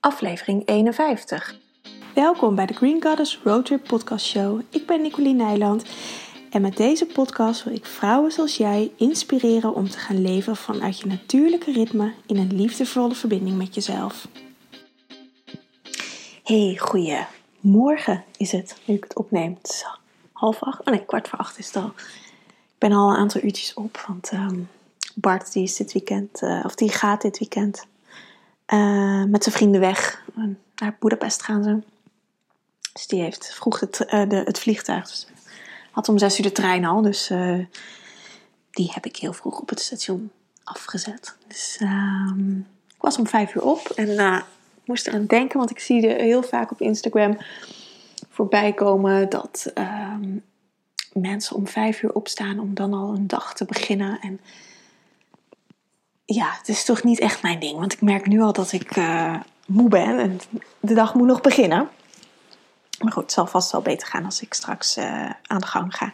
aflevering 51. Welkom bij de Green Goddess Roadtrip Podcast Show. Ik ben Nicoline Nijland en met deze podcast wil ik vrouwen zoals jij inspireren om te gaan leven vanuit je natuurlijke ritme in een liefdevolle verbinding met jezelf. Hey, goeie morgen is het, nu ik het opneem. Het is half acht, oh nee, kwart voor acht is het al. Ik ben al een aantal uurtjes op, want ehm, Bart die is dit weekend, uh, of die gaat dit weekend uh, met zijn vrienden weg. Naar Budapest gaan ze. Dus die heeft vroeg het, uh, de, het vliegtuig. Dus had om zes uur de trein al, dus die heb ik heel vroeg op het station afgezet. Dus um, ik was om vijf uur op en moest eraan denken, want ik zie er heel vaak op Instagram voorbij komen dat um, mensen om vijf uur opstaan om dan al een dag te beginnen. En ja, het is toch niet echt mijn ding, want ik merk nu al dat ik uh, moe ben en de dag moet nog beginnen. Maar goed, het zal vast wel beter gaan als ik straks uh, aan de gang ga.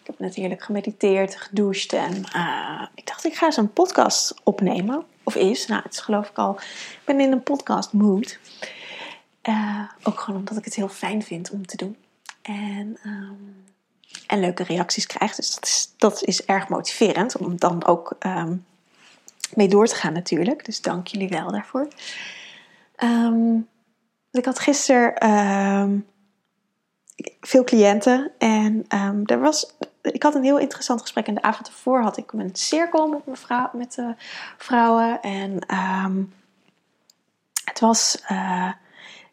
Ik heb net heerlijk gemediteerd, gedoucht en uh, ik dacht ik ga eens een podcast opnemen. Of is, nou het is geloof ik al, ik ben in een podcast mood. Ook gewoon omdat ik het heel fijn vind om te doen. En, um, en leuke reacties krijg. Dus dat is, erg motiverend om dan ook um, mee door te gaan natuurlijk. Dus dank jullie wel daarvoor. Um, ik had gisteren veel cliënten en er was ik had een heel interessant gesprek. En de avond ervoor had ik een cirkel met, mijn vrouw, met de vrouwen. En um, het was. Uh,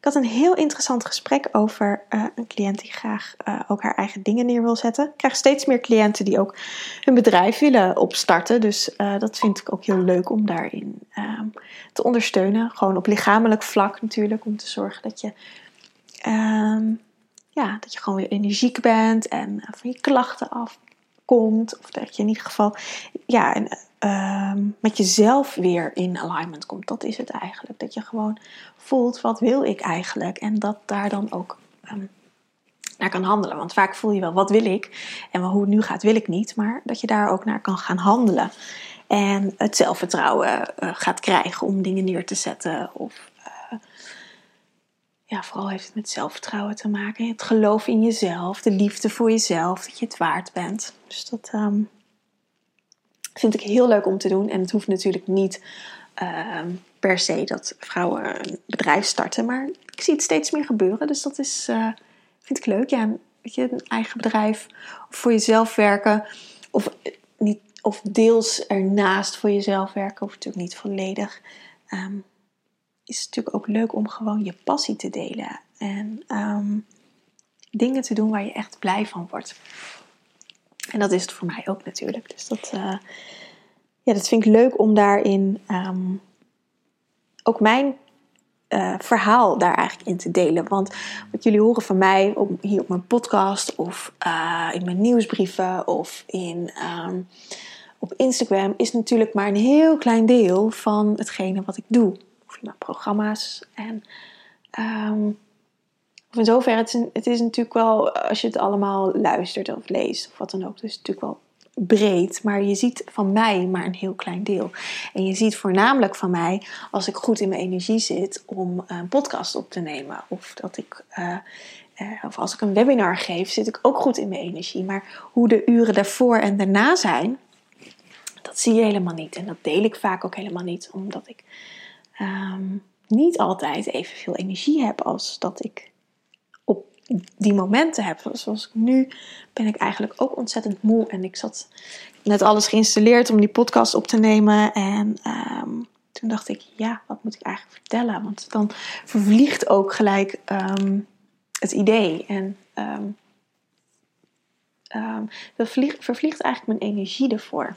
ik had een heel interessant gesprek over uh, een cliënt die graag uh, ook haar eigen dingen neer wil zetten. Ik krijg steeds meer cliënten die ook hun bedrijf willen opstarten. Dus dat vind ik ook heel leuk om daarin um, te ondersteunen. Gewoon op lichamelijk vlak natuurlijk. Om te zorgen dat je um, ja, dat je gewoon weer energiek bent en eh, van je klachten afkomt. Of dat je in ieder geval ja, en, uh, met jezelf weer in alignment komt. Dat is het eigenlijk. Dat je gewoon voelt wat wil ik eigenlijk. En dat daar dan ook um, naar kan handelen. Want vaak voel je wel wat wil ik. En hoe het nu gaat wil ik niet. Maar dat je daar ook naar kan gaan handelen. En het zelfvertrouwen uh, gaat krijgen om dingen neer te zetten. Of ja, vooral heeft het met zelfvertrouwen te maken. Het geloof in jezelf, de liefde voor jezelf, dat je het waard bent. Dus dat um, vind ik heel leuk om te doen. En het hoeft natuurlijk niet um, per se dat vrouwen een bedrijf starten. Maar ik zie het steeds meer gebeuren. Dus dat is, uh, vind ik leuk. Ja, weet je, een eigen bedrijf of voor jezelf werken. Of, niet, of deels ernaast voor jezelf werken. Of natuurlijk niet volledig. Um, is het natuurlijk ook leuk om gewoon je passie te delen. En um, dingen te doen waar je echt blij van wordt. En dat is het voor mij ook natuurlijk. Dus dat, uh, ja, dat vind ik leuk om daarin um, ook mijn uh, verhaal daar eigenlijk in te delen. Want wat jullie horen van mij op, hier op mijn podcast of uh, in mijn nieuwsbrieven of in, um, op Instagram is natuurlijk maar een heel klein deel van hetgene wat ik doe of mijn programma's. En um, in zoverre, het is, het is natuurlijk wel, als je het allemaal luistert of leest of wat dan ook, dus natuurlijk wel breed, maar je ziet van mij maar een heel klein deel. En je ziet voornamelijk van mij als ik goed in mijn energie zit om een podcast op te nemen. Of dat ik. Uh, uh, of als ik een webinar geef, zit ik ook goed in mijn energie. Maar hoe de uren daarvoor en daarna zijn, dat zie je helemaal niet. En dat deel ik vaak ook helemaal niet, omdat ik um, niet altijd evenveel energie heb als dat ik die momenten heb. Zoals nu ben ik eigenlijk ook ontzettend moe en ik zat net alles geïnstalleerd om die podcast op te nemen en um, toen dacht ik, ja, wat moet ik eigenlijk vertellen? Want dan vervliegt ook gelijk um, het idee en dat vervliegt eigenlijk mijn energie ervoor.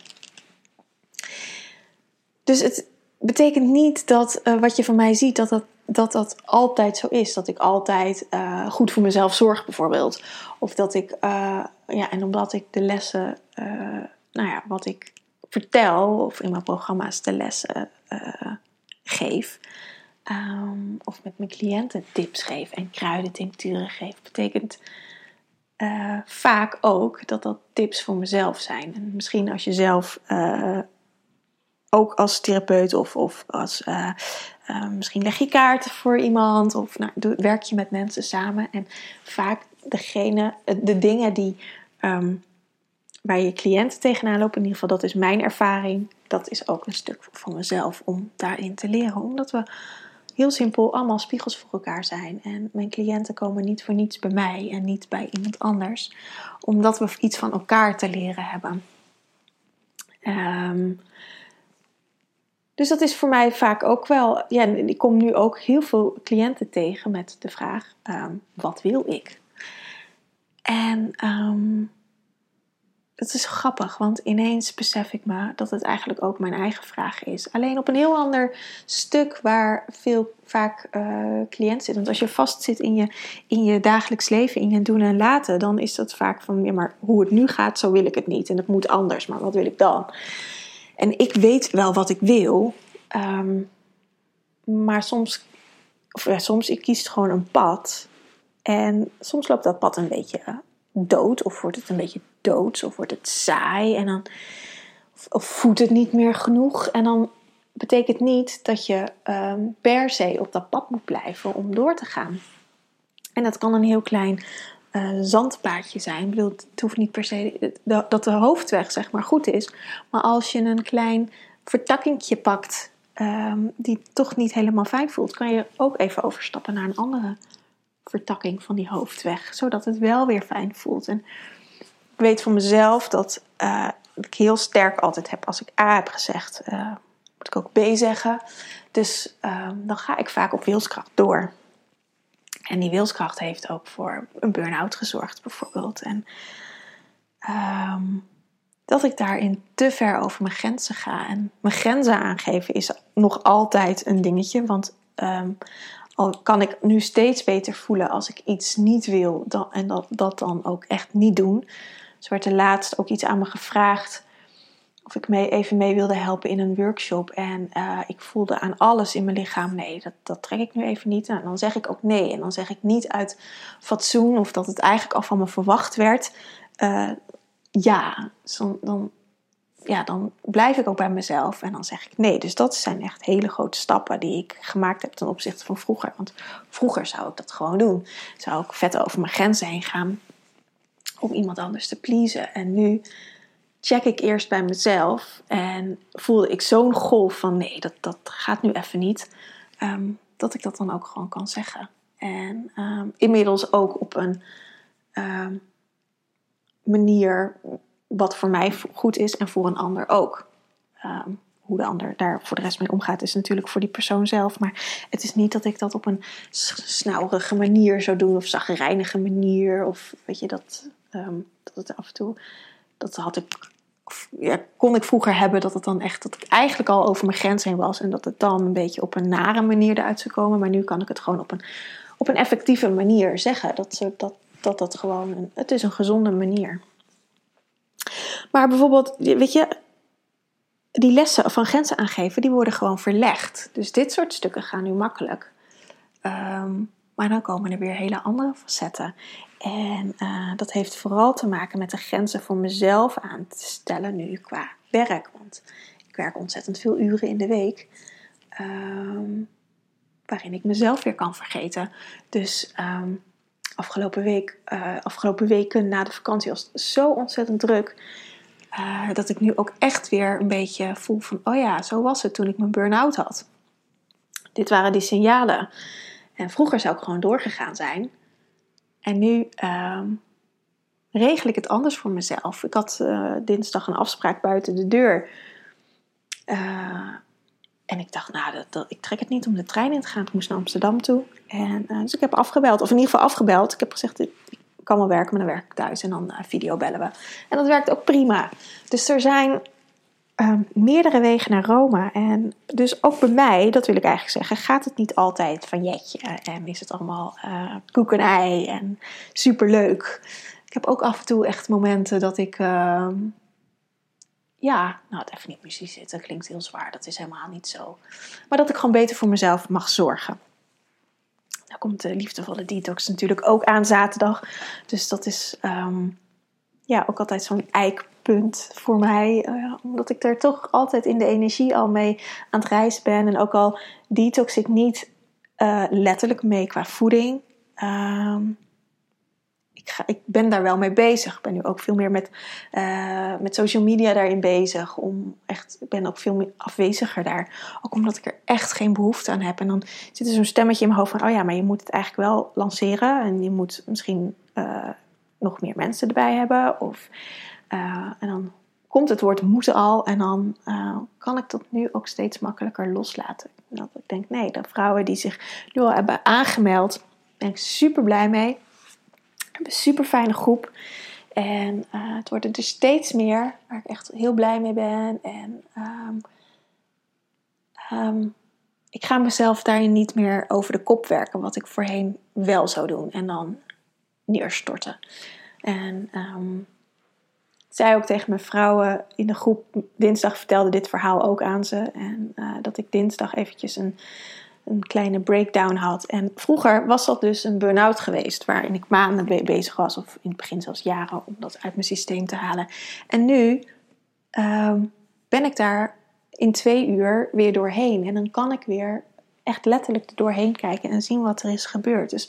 Dus het, betekent niet dat uh, wat je van mij ziet, dat dat, dat dat altijd zo is. Dat ik altijd uh, goed voor mezelf zorg, bijvoorbeeld. Of dat ik, uh, ja, en omdat ik de lessen, nou ja, wat ik vertel, of in mijn programma's de lessen geef. Um, of met mijn cliënten tips geef en kruidentincturen geef, betekent vaak ook dat dat tips voor mezelf zijn. En misschien als je zelf ook als therapeut of, of als uh, uh, misschien leg je kaarten voor iemand of nou, werk je met mensen samen. En vaak degene, de dingen die, um, waar je cliënten tegenaan lopen, in ieder geval dat is mijn ervaring, dat is ook een stuk van mezelf om daarin te leren. Omdat we heel simpel allemaal spiegels voor elkaar zijn. En mijn cliënten komen niet voor niets bij mij en niet bij iemand anders. Omdat we iets van elkaar te leren hebben. Um, dus dat is voor mij vaak ook wel. Ja, ik kom nu ook heel veel cliënten tegen met de vraag: um, wat wil ik? En um, het is grappig, want ineens besef ik me dat het eigenlijk ook mijn eigen vraag is. Alleen op een heel ander stuk waar veel vaak uh, cliënten zitten. Want als je vastzit in je, in je dagelijks leven, in je doen en laten, dan is dat vaak van: ja, maar hoe het nu gaat, zo wil ik het niet. En het moet anders, maar wat wil ik dan? En ik weet wel wat ik wil, um, maar soms, of ja, soms ik kies gewoon een pad. En soms loopt dat pad een beetje dood, of wordt het een beetje doods, of wordt het saai, en dan of, voedt het niet meer genoeg. En dan betekent niet dat je um, per se op dat pad moet blijven om door te gaan. En dat kan een heel klein uh, zandpaadje zijn. Ik bedoel, het hoeft niet per se dat de hoofdweg zeg maar goed is. Maar als je een klein vertakkingje pakt um, die toch niet helemaal fijn voelt, kan je ook even overstappen naar een andere vertakking van die hoofdweg. Zodat het wel weer fijn voelt. En ik weet van mezelf dat uh, ik heel sterk altijd heb als ik A heb gezegd, uh, moet ik ook B zeggen. Dus uh, dan ga ik vaak op wilskracht door. En die wilskracht heeft ook voor een burn-out gezorgd, bijvoorbeeld. En um, dat ik daarin te ver over mijn grenzen ga. En mijn grenzen aangeven is nog altijd een dingetje. Want um, al kan ik nu steeds beter voelen als ik iets niet wil dan, en dat, dat dan ook echt niet doen. Zo werd er laatst ook iets aan me gevraagd of ik even mee wilde helpen in een workshop. En uh, ik voelde aan alles in mijn lichaam: nee, dat, dat trek ik nu even niet. En nou, dan zeg ik ook nee. En dan zeg ik niet uit fatsoen of dat het eigenlijk al van me verwacht werd. Uh, ja, dan, dan, ja, dan blijf ik ook bij mezelf en dan zeg ik nee. Dus dat zijn echt hele grote stappen die ik gemaakt heb ten opzichte van vroeger. Want vroeger zou ik dat gewoon doen. Zou ik vet over mijn grenzen heen gaan om iemand anders te pleasen. En nu check ik eerst bij mezelf en voelde ik zo'n golf van nee, dat, dat gaat nu even niet. Um, dat ik dat dan ook gewoon kan zeggen. En um, inmiddels ook op een um, manier wat voor mij goed is en voor een ander ook. Hoe de ander daar voor de rest mee omgaat, is natuurlijk voor die persoon zelf. Maar het is niet dat ik dat op een snauwige manier zou doen of zagrijnige manier. Of weet je, dat, dat het af en toe. Dat had ik. Ja, kon ik vroeger hebben dat het dan echt. dat ik eigenlijk al over mijn grens heen was. En dat het dan een beetje op een nare manier eruit zou komen. Maar nu kan ik het gewoon op een, op een effectieve manier zeggen. Dat dat, dat, dat gewoon. Een, het is een gezonde manier. Maar bijvoorbeeld, weet je, die lessen van grenzen aangeven, die worden gewoon verlegd. Dus dit soort stukken gaan nu makkelijk. Um, maar dan komen er weer hele andere facetten. En uh, dat heeft vooral te maken met de grenzen voor mezelf aan te stellen nu qua werk. Want ik werk ontzettend veel uren in de week. Um, waarin ik mezelf weer kan vergeten. Dus um, afgelopen, week, uh, afgelopen weken na de vakantie was het zo ontzettend druk. Uh, dat ik nu ook echt weer een beetje voel van, oh ja, zo was het toen ik mijn burn-out had. Dit waren die signalen. En vroeger zou ik gewoon doorgegaan zijn. En nu uh, regel ik het anders voor mezelf. Ik had uh, dinsdag een afspraak buiten de deur. Uh, en ik dacht, nou, dat, ik trek het niet om de trein in te gaan. Ik moest naar Amsterdam toe. En, uh, dus ik heb afgebeld, of in ieder geval afgebeld. Ik heb gezegd, ik kan wel werken, maar dan werk ik thuis. En dan uh, video bellen we. En dat werkt ook prima. Dus er zijn uh, meerdere wegen naar Rome. En dus ook bij mij, dat wil ik eigenlijk zeggen, gaat het niet altijd van jetje. En is het allemaal uh, koek en ei en superleuk. Ik heb ook af en toe echt momenten dat ik ehm, ja, nou even niet muziek zitten klinkt heel zwaar. Dat is helemaal niet zo. Maar dat ik gewoon beter voor mezelf mag zorgen. Dan komt de liefdevolle detox natuurlijk ook aan zaterdag. Dus dat is um, ja, ook altijd zo'n voor mij. Uh, omdat ik er toch altijd in de energie al mee aan het reizen ben. En ook al detox ik niet uh, letterlijk mee qua voeding. Um, ik, ga, ik, ben daar wel mee bezig. Ik ben nu ook veel meer met, uh, met social media daarin bezig. Om echt, ik ben ook veel meer afweziger daar. Ook omdat ik er echt geen behoefte aan heb. En dan zit er zo'n stemmetje in mijn hoofd van... oh ja, maar je moet het eigenlijk wel lanceren. En je moet misschien nog meer mensen erbij hebben. Of, uh, en dan komt het woord moeten al. En dan kan ik dat nu ook steeds makkelijker loslaten. Dat ik denk, nee, de vrouwen die zich nu al hebben aangemeld... ben ik super blij mee hebben een super fijne groep. En uh, het worden er steeds meer, waar ik echt heel blij mee ben. En um, um, ik ga mezelf daarin niet meer over de kop werken, wat ik voorheen wel zou doen. En dan neerstorten. En um, zei ook tegen mijn vrouwen in de groep, dinsdag vertelde dit verhaal ook aan ze. En uh, dat ik dinsdag eventjes een een kleine breakdown had. En vroeger was dat dus een burn-out geweest, waarin ik maanden bezig was, of in het begin zelfs jaren, om dat uit mijn systeem te halen. En nu uh, ben ik daar in twee uur weer doorheen. En dan kan ik weer echt letterlijk er doorheen kijken en zien wat er is gebeurd. Dus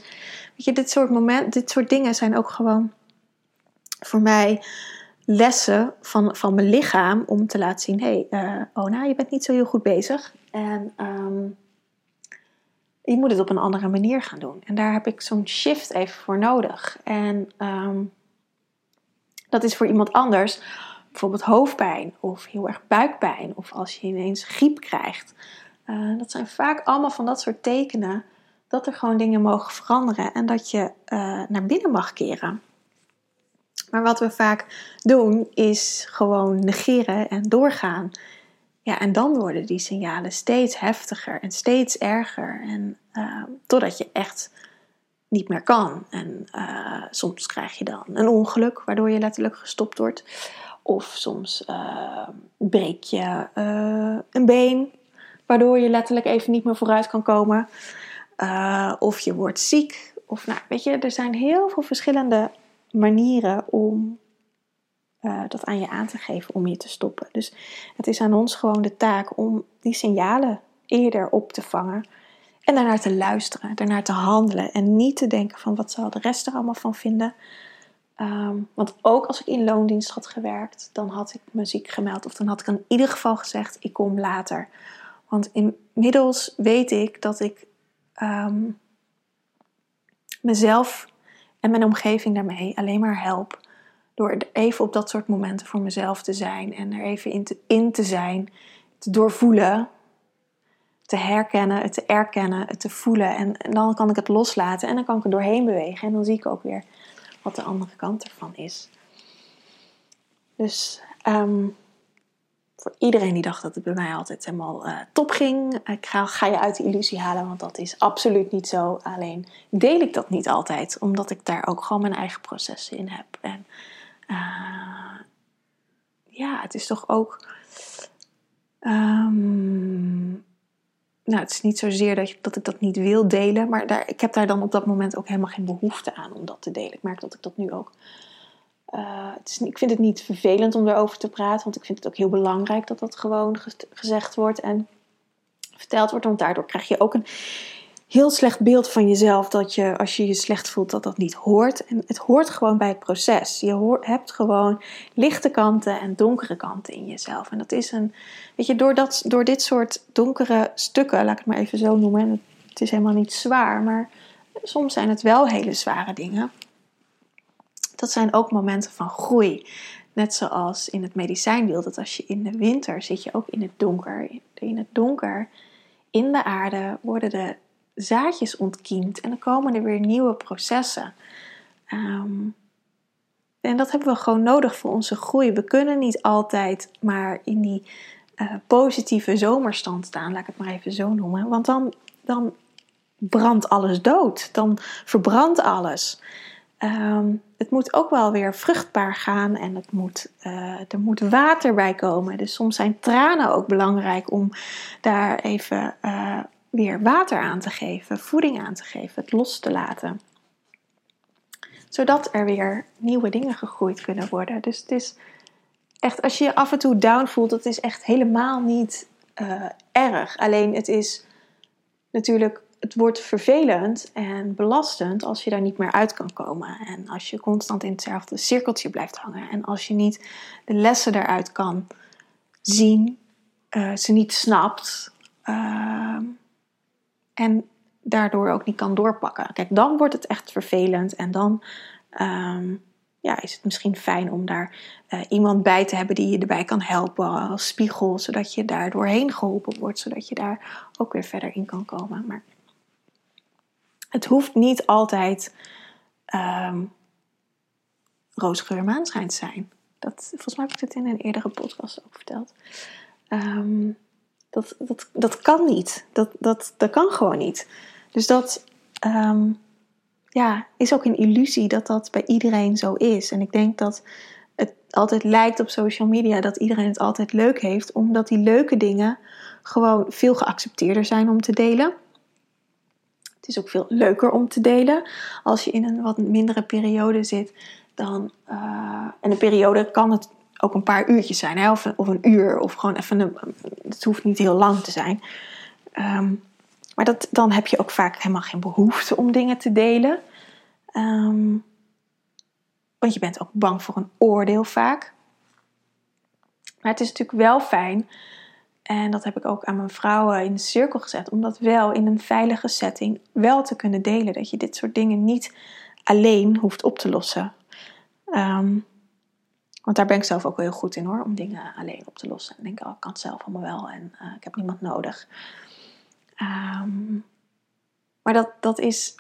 weet je, dit soort momenten, dit soort dingen zijn ook gewoon voor mij lessen van, van mijn lichaam om te laten zien: hé, hey, uh, Ona, je bent niet zo heel goed bezig. En um, je moet het op een andere manier gaan doen. En daar heb ik zo'n shift even voor nodig. En um, dat is voor iemand anders bijvoorbeeld hoofdpijn of heel erg buikpijn of als je ineens griep krijgt. Uh, dat zijn vaak allemaal van dat soort tekenen dat er gewoon dingen mogen veranderen en dat je uh, naar binnen mag keren. Maar wat we vaak doen is gewoon negeren en doorgaan. Ja, en dan worden die signalen steeds heftiger en steeds erger. En uh, totdat je echt niet meer kan. En uh, soms krijg je dan een ongeluk waardoor je letterlijk gestopt wordt. Of soms uh, breek je een been waardoor je letterlijk even niet meer vooruit kan komen. of je wordt ziek. Of nou, weet je, er zijn heel veel verschillende manieren om uh, dat aan je aan te geven om je te stoppen. Dus het is aan ons gewoon de taak om die signalen eerder op te vangen. En daarnaar te luisteren, daarnaar te handelen. En niet te denken van wat zal de rest er allemaal van vinden. Um, want ook als ik in loondienst had gewerkt, dan had ik me ziek gemeld. Of dan had ik in ieder geval gezegd, ik kom later. Want inmiddels weet ik dat ik um, mezelf en mijn omgeving daarmee alleen maar help door even op dat soort momenten voor mezelf te zijn en er even in te, in te zijn, te doorvoelen, te herkennen, het te erkennen, het te voelen. En, dan kan ik het loslaten en dan kan ik er doorheen bewegen en dan zie ik ook weer wat de andere kant ervan is. Dus um, voor iedereen die dacht dat het bij mij altijd helemaal uh, top ging, ik ga, ga, je uit de illusie halen, want dat is absoluut niet zo. Alleen deel ik dat niet altijd, omdat ik daar ook gewoon mijn eigen processen in heb. En uh, ja, het is toch ook. Um, nou, het is niet zozeer dat, dat ik dat niet wil delen, maar daar, ik heb daar dan op dat moment ook helemaal geen behoefte aan om dat te delen. Ik merk dat ik dat nu ook. Uh, het is, ik vind het niet vervelend om erover te praten, want ik vind het ook heel belangrijk dat dat gewoon gezegd wordt en verteld wordt, want daardoor krijg je ook een heel slecht beeld van jezelf dat je als je je slecht voelt dat dat niet hoort. En het hoort gewoon bij het proces. Je hoort, hebt gewoon lichte kanten en donkere kanten in jezelf. En dat is een, weet je, door, dat, door dit soort donkere stukken, laat ik het maar even zo noemen. En het is helemaal niet zwaar, maar soms zijn het wel hele zware dingen. Dat zijn ook momenten van groei. Net zoals in het medicijnbeeld, dat als je in de winter zit je ook in het donker. In het donker, in de aarde, worden de zaadjes ontkiemt en dan komen er weer nieuwe processen. Um, en dat hebben we gewoon nodig voor onze groei. We kunnen niet altijd maar in die uh, positieve zomerstand staan, laat ik het maar even zo noemen. Want dan, dan brandt alles dood. Dan verbrandt alles. Um, het moet ook wel weer vruchtbaar gaan en het moet, uh, er moet water bij komen. Dus soms zijn tranen ook belangrijk om daar even uh, weer water aan te geven, voeding aan te geven, het los te laten. Zodat er weer nieuwe dingen gegroeid kunnen worden. Dus het is echt, als je je af en toe down voelt, dat is echt helemaal niet uh, erg. Alleen het is natuurlijk, het wordt vervelend en belastend als je daar niet meer uit kan komen. En als je constant in hetzelfde cirkeltje blijft hangen. En als je niet de lessen daaruit kan zien, uh, ze niet snapt. Uh, en daardoor ook niet kan doorpakken. Kijk, dan wordt het echt vervelend en dan um, ja, is het misschien fijn om daar uh, iemand bij te hebben die je erbij kan helpen als spiegel, zodat je daar doorheen geholpen wordt, zodat je daar ook weer verder in kan komen. Maar het hoeft niet altijd um, roosgeur maansschijn te zijn. Dat, volgens mij heb ik dit in een eerdere podcast ook verteld. Um, dat, dat, dat kan niet. Dat, dat, dat kan gewoon niet. Dus dat um, ja, is ook een illusie dat dat bij iedereen zo is. En ik denk dat het altijd lijkt op social media dat iedereen het altijd leuk heeft, omdat die leuke dingen gewoon veel geaccepteerder zijn om te delen. Het is ook veel leuker om te delen. Als je in een wat mindere periode zit, dan. Uh, en een periode kan het ook een paar uurtjes zijn? Of, een uur, of gewoon even een. Het hoeft niet heel lang te zijn. Um, maar dat, dan heb je ook vaak helemaal geen behoefte om dingen te delen. Um, want je bent ook bang voor een oordeel vaak. Maar het is natuurlijk wel fijn, en dat heb ik ook aan mijn vrouwen in de cirkel gezet, om dat wel in een veilige setting wel te kunnen delen. Dat je dit soort dingen niet alleen hoeft op te lossen. Um, want daar ben ik zelf ook heel goed in hoor, om dingen alleen op te lossen. En denk, oh, ik kan het zelf allemaal wel en uh, ik heb niemand nodig. Um, maar dat, dat, is,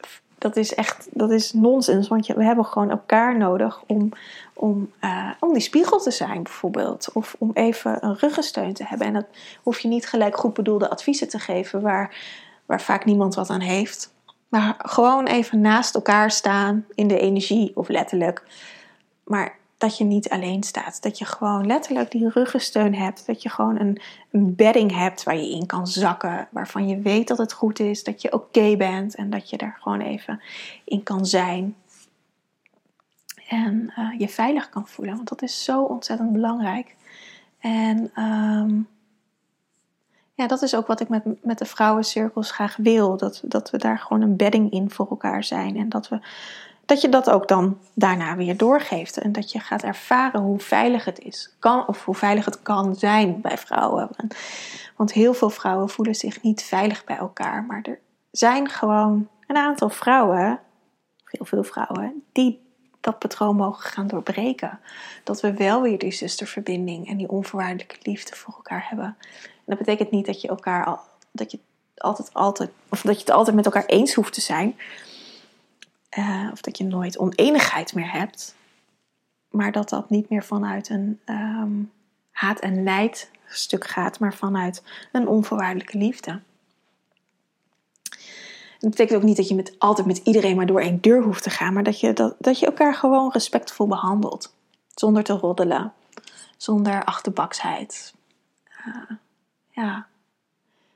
dat is echt dat is nonsens. Want we hebben gewoon elkaar nodig om, om, uh, om die spiegel te zijn, bijvoorbeeld. Of om even een ruggensteun te hebben. En dat hoef je niet gelijk goed bedoelde adviezen te geven, waar, waar vaak niemand wat aan heeft. Maar gewoon even naast elkaar staan in de energie, of letterlijk. Maar dat je niet alleen staat. Dat je gewoon letterlijk die ruggensteun hebt. Dat je gewoon een, bedding hebt waar je in kan zakken. Waarvan je weet dat het goed is. Dat je oké bent. En dat je daar gewoon even in kan zijn. En uh, je veilig kan voelen. Want dat is zo ontzettend belangrijk. En um, ja, dat is ook wat ik met, met de vrouwencirkels graag wil. Dat, dat we daar gewoon een bedding in voor elkaar zijn. En dat we dat je dat ook dan daarna weer doorgeeft. En dat je gaat ervaren hoe veilig het is. Kan, of hoe veilig het kan zijn bij vrouwen. Want heel veel vrouwen voelen zich niet veilig bij elkaar. Maar er zijn gewoon een aantal vrouwen, heel veel vrouwen, die dat patroon mogen gaan doorbreken. Dat we wel weer die zusterverbinding en die onvoorwaardelijke liefde voor elkaar hebben. En dat betekent niet dat je elkaar al, dat je altijd, altijd, of dat je het altijd met elkaar eens hoeft te zijn. Uh, of dat je nooit oneenigheid meer hebt. Maar dat dat niet meer vanuit een um, haat- en nijd stuk gaat, maar vanuit een onvoorwaardelijke liefde. Dat betekent ook niet dat je met, altijd met iedereen maar door één deur hoeft te gaan, maar dat je, dat, dat je elkaar gewoon respectvol behandelt. Zonder te roddelen, zonder achterbaksheid. Uh, ja.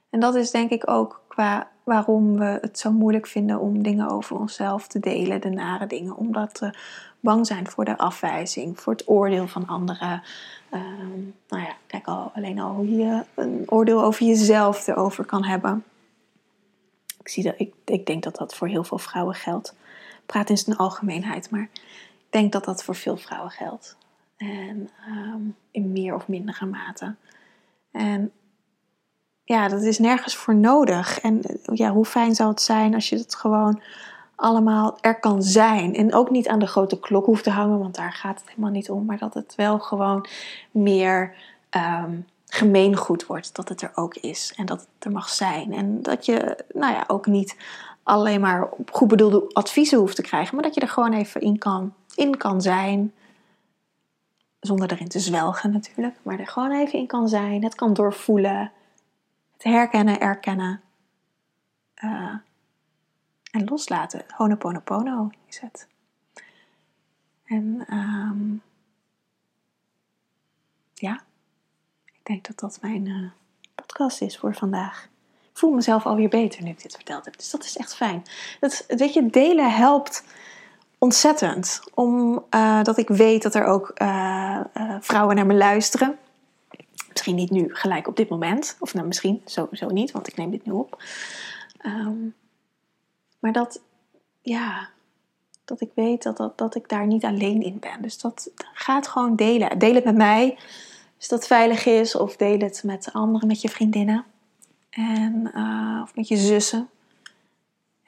En dat is denk ik ook qua waarom we het zo moeilijk vinden om dingen over onszelf te delen, de nare dingen. Omdat we bang zijn voor de afwijzing, voor het oordeel van anderen. Ehm, nou ja, kijk al, alleen al hoe je een oordeel over jezelf erover kan hebben. Ik, zie dat, ik, ik denk dat dat voor heel veel vrouwen geldt. Ik praat in zijn algemeenheid, maar ik denk dat dat voor veel vrouwen geldt. En ehm, in meer of mindere mate. En ja, dat is nergens voor nodig. En ja, hoe fijn zou het zijn als je het gewoon allemaal er kan zijn. En ook niet aan de grote klok hoeft te hangen, want daar gaat het helemaal niet om. Maar dat het wel gewoon meer um, gemeengoed wordt. Dat het er ook is en dat het er mag zijn. En dat je, nou ja, ook niet alleen maar goed bedoelde adviezen hoeft te krijgen, maar dat je er gewoon even in kan, in kan zijn. Zonder erin te zwelgen natuurlijk, maar er gewoon even in kan zijn. Het kan doorvoelen te herkennen, erkennen uh, en loslaten. Honoponopono is het. En um, ja, ik denk dat dat mijn uh, podcast is voor vandaag. Ik voel mezelf alweer beter nu ik dit verteld heb. Dus dat is echt fijn. Dat, weet je, delen helpt ontzettend. Omdat ik weet dat er ook vrouwen naar me luisteren. Misschien niet nu, gelijk op dit moment. Of nou, misschien sowieso niet, want ik neem dit nu op. Ehm, maar dat, ja, dat ik weet dat, dat, dat ik daar niet alleen in ben. Dus dat gaat gewoon delen. Deel het met mij, als dat veilig is. Of deel het met anderen, met je vriendinnen. En, uh, of met je zussen.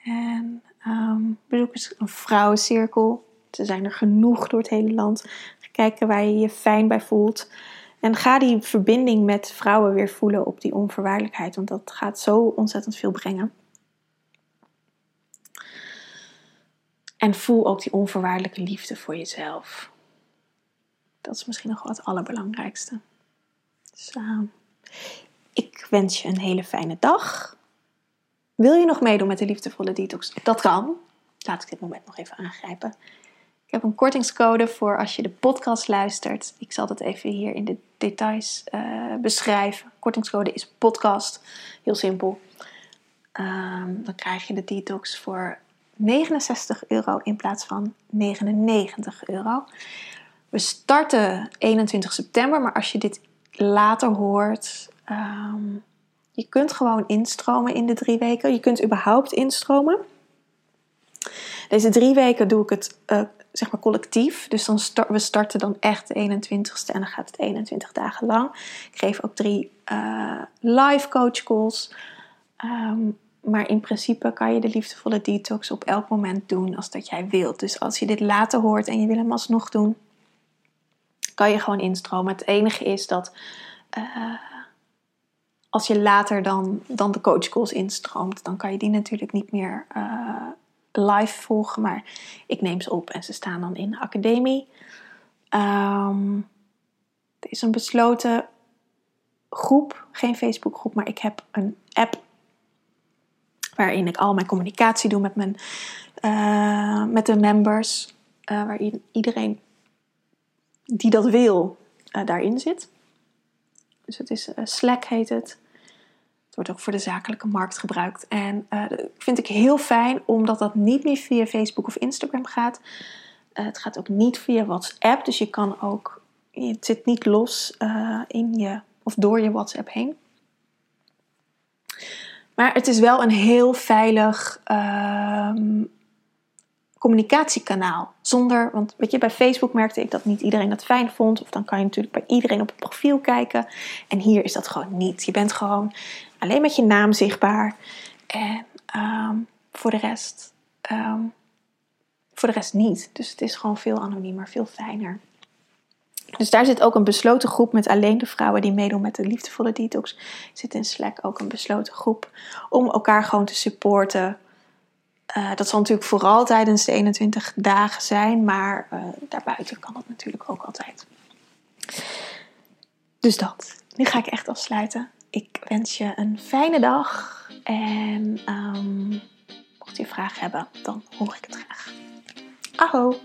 En um, bezoek eens een vrouwencirkel. Ze zijn er genoeg door het hele land. Kijken waar je je fijn bij voelt. En ga die verbinding met vrouwen weer voelen op die onvoorwaardelijkheid. Want dat gaat zo ontzettend veel brengen. En voel ook die onvoorwaardelijke liefde voor jezelf. Dat is misschien nog wel het allerbelangrijkste. Dus ik wens je een hele fijne dag. Wil je nog meedoen met de liefdevolle detox? Dat kan. Laat ik dit moment nog even aangrijpen. Ik heb een kortingscode voor als je de podcast luistert. Ik zal dat even hier in de details uh, beschrijven. Kortingscode is podcast. Heel simpel. Um, dan krijg je de detox voor 69 euro in plaats van 99 euro. We starten 21 september, maar als je dit later hoort, um, je kunt gewoon instromen in de drie weken. Je kunt überhaupt instromen. Deze drie weken doe ik het uh, zeg maar collectief. Dus dan start, we starten dan echt de 21ste en dan gaat het 21 dagen lang. Ik geef ook drie uh, live coach calls. Um, maar in principe kan je de liefdevolle detox op elk moment doen als dat jij wilt. Dus als je dit later hoort en je wil hem alsnog doen, kan je gewoon instromen. Het enige is dat uh, als je later dan, dan de coachcalls instroomt, dan kan je die natuurlijk niet meer uh, live volgen. Maar ik neem ze op en ze staan dan in de academie. Het is een besloten groep, geen Facebookgroep, maar ik heb een app waarin ik al mijn communicatie doe met, mijn, uh, met de members, uh, waarin iedereen die dat wil uh, daarin zit. Dus het is Slack heet het. Het wordt ook voor de zakelijke markt gebruikt. En dat vind ik heel fijn, omdat dat niet meer via Facebook of Instagram gaat. het gaat ook niet via WhatsApp, dus je kan ook, het zit niet los in je of door je WhatsApp heen. Maar het is wel een heel veilig um, communicatiekanaal. Zonder, want weet je, bij Facebook merkte ik dat niet iedereen dat fijn vond. Of dan kan je natuurlijk bij iedereen op het profiel kijken. En hier is dat gewoon niet. Je bent gewoon alleen met je naam zichtbaar. En um, voor de rest, um, voor de rest niet. Dus het is gewoon veel anoniemer, veel fijner. Dus daar zit ook een besloten groep met alleen de vrouwen die meedoen met de liefdevolle detox. Zit in Slack ook een besloten groep om elkaar gewoon te supporten. Uh, dat zal natuurlijk vooral tijdens de 21 dagen zijn, maar uh, daarbuiten kan dat natuurlijk ook altijd. Dus dat. Nu ga ik echt afsluiten. Ik wens je een fijne dag en um, mocht je vragen hebben, dan hoor ik het graag. Aho!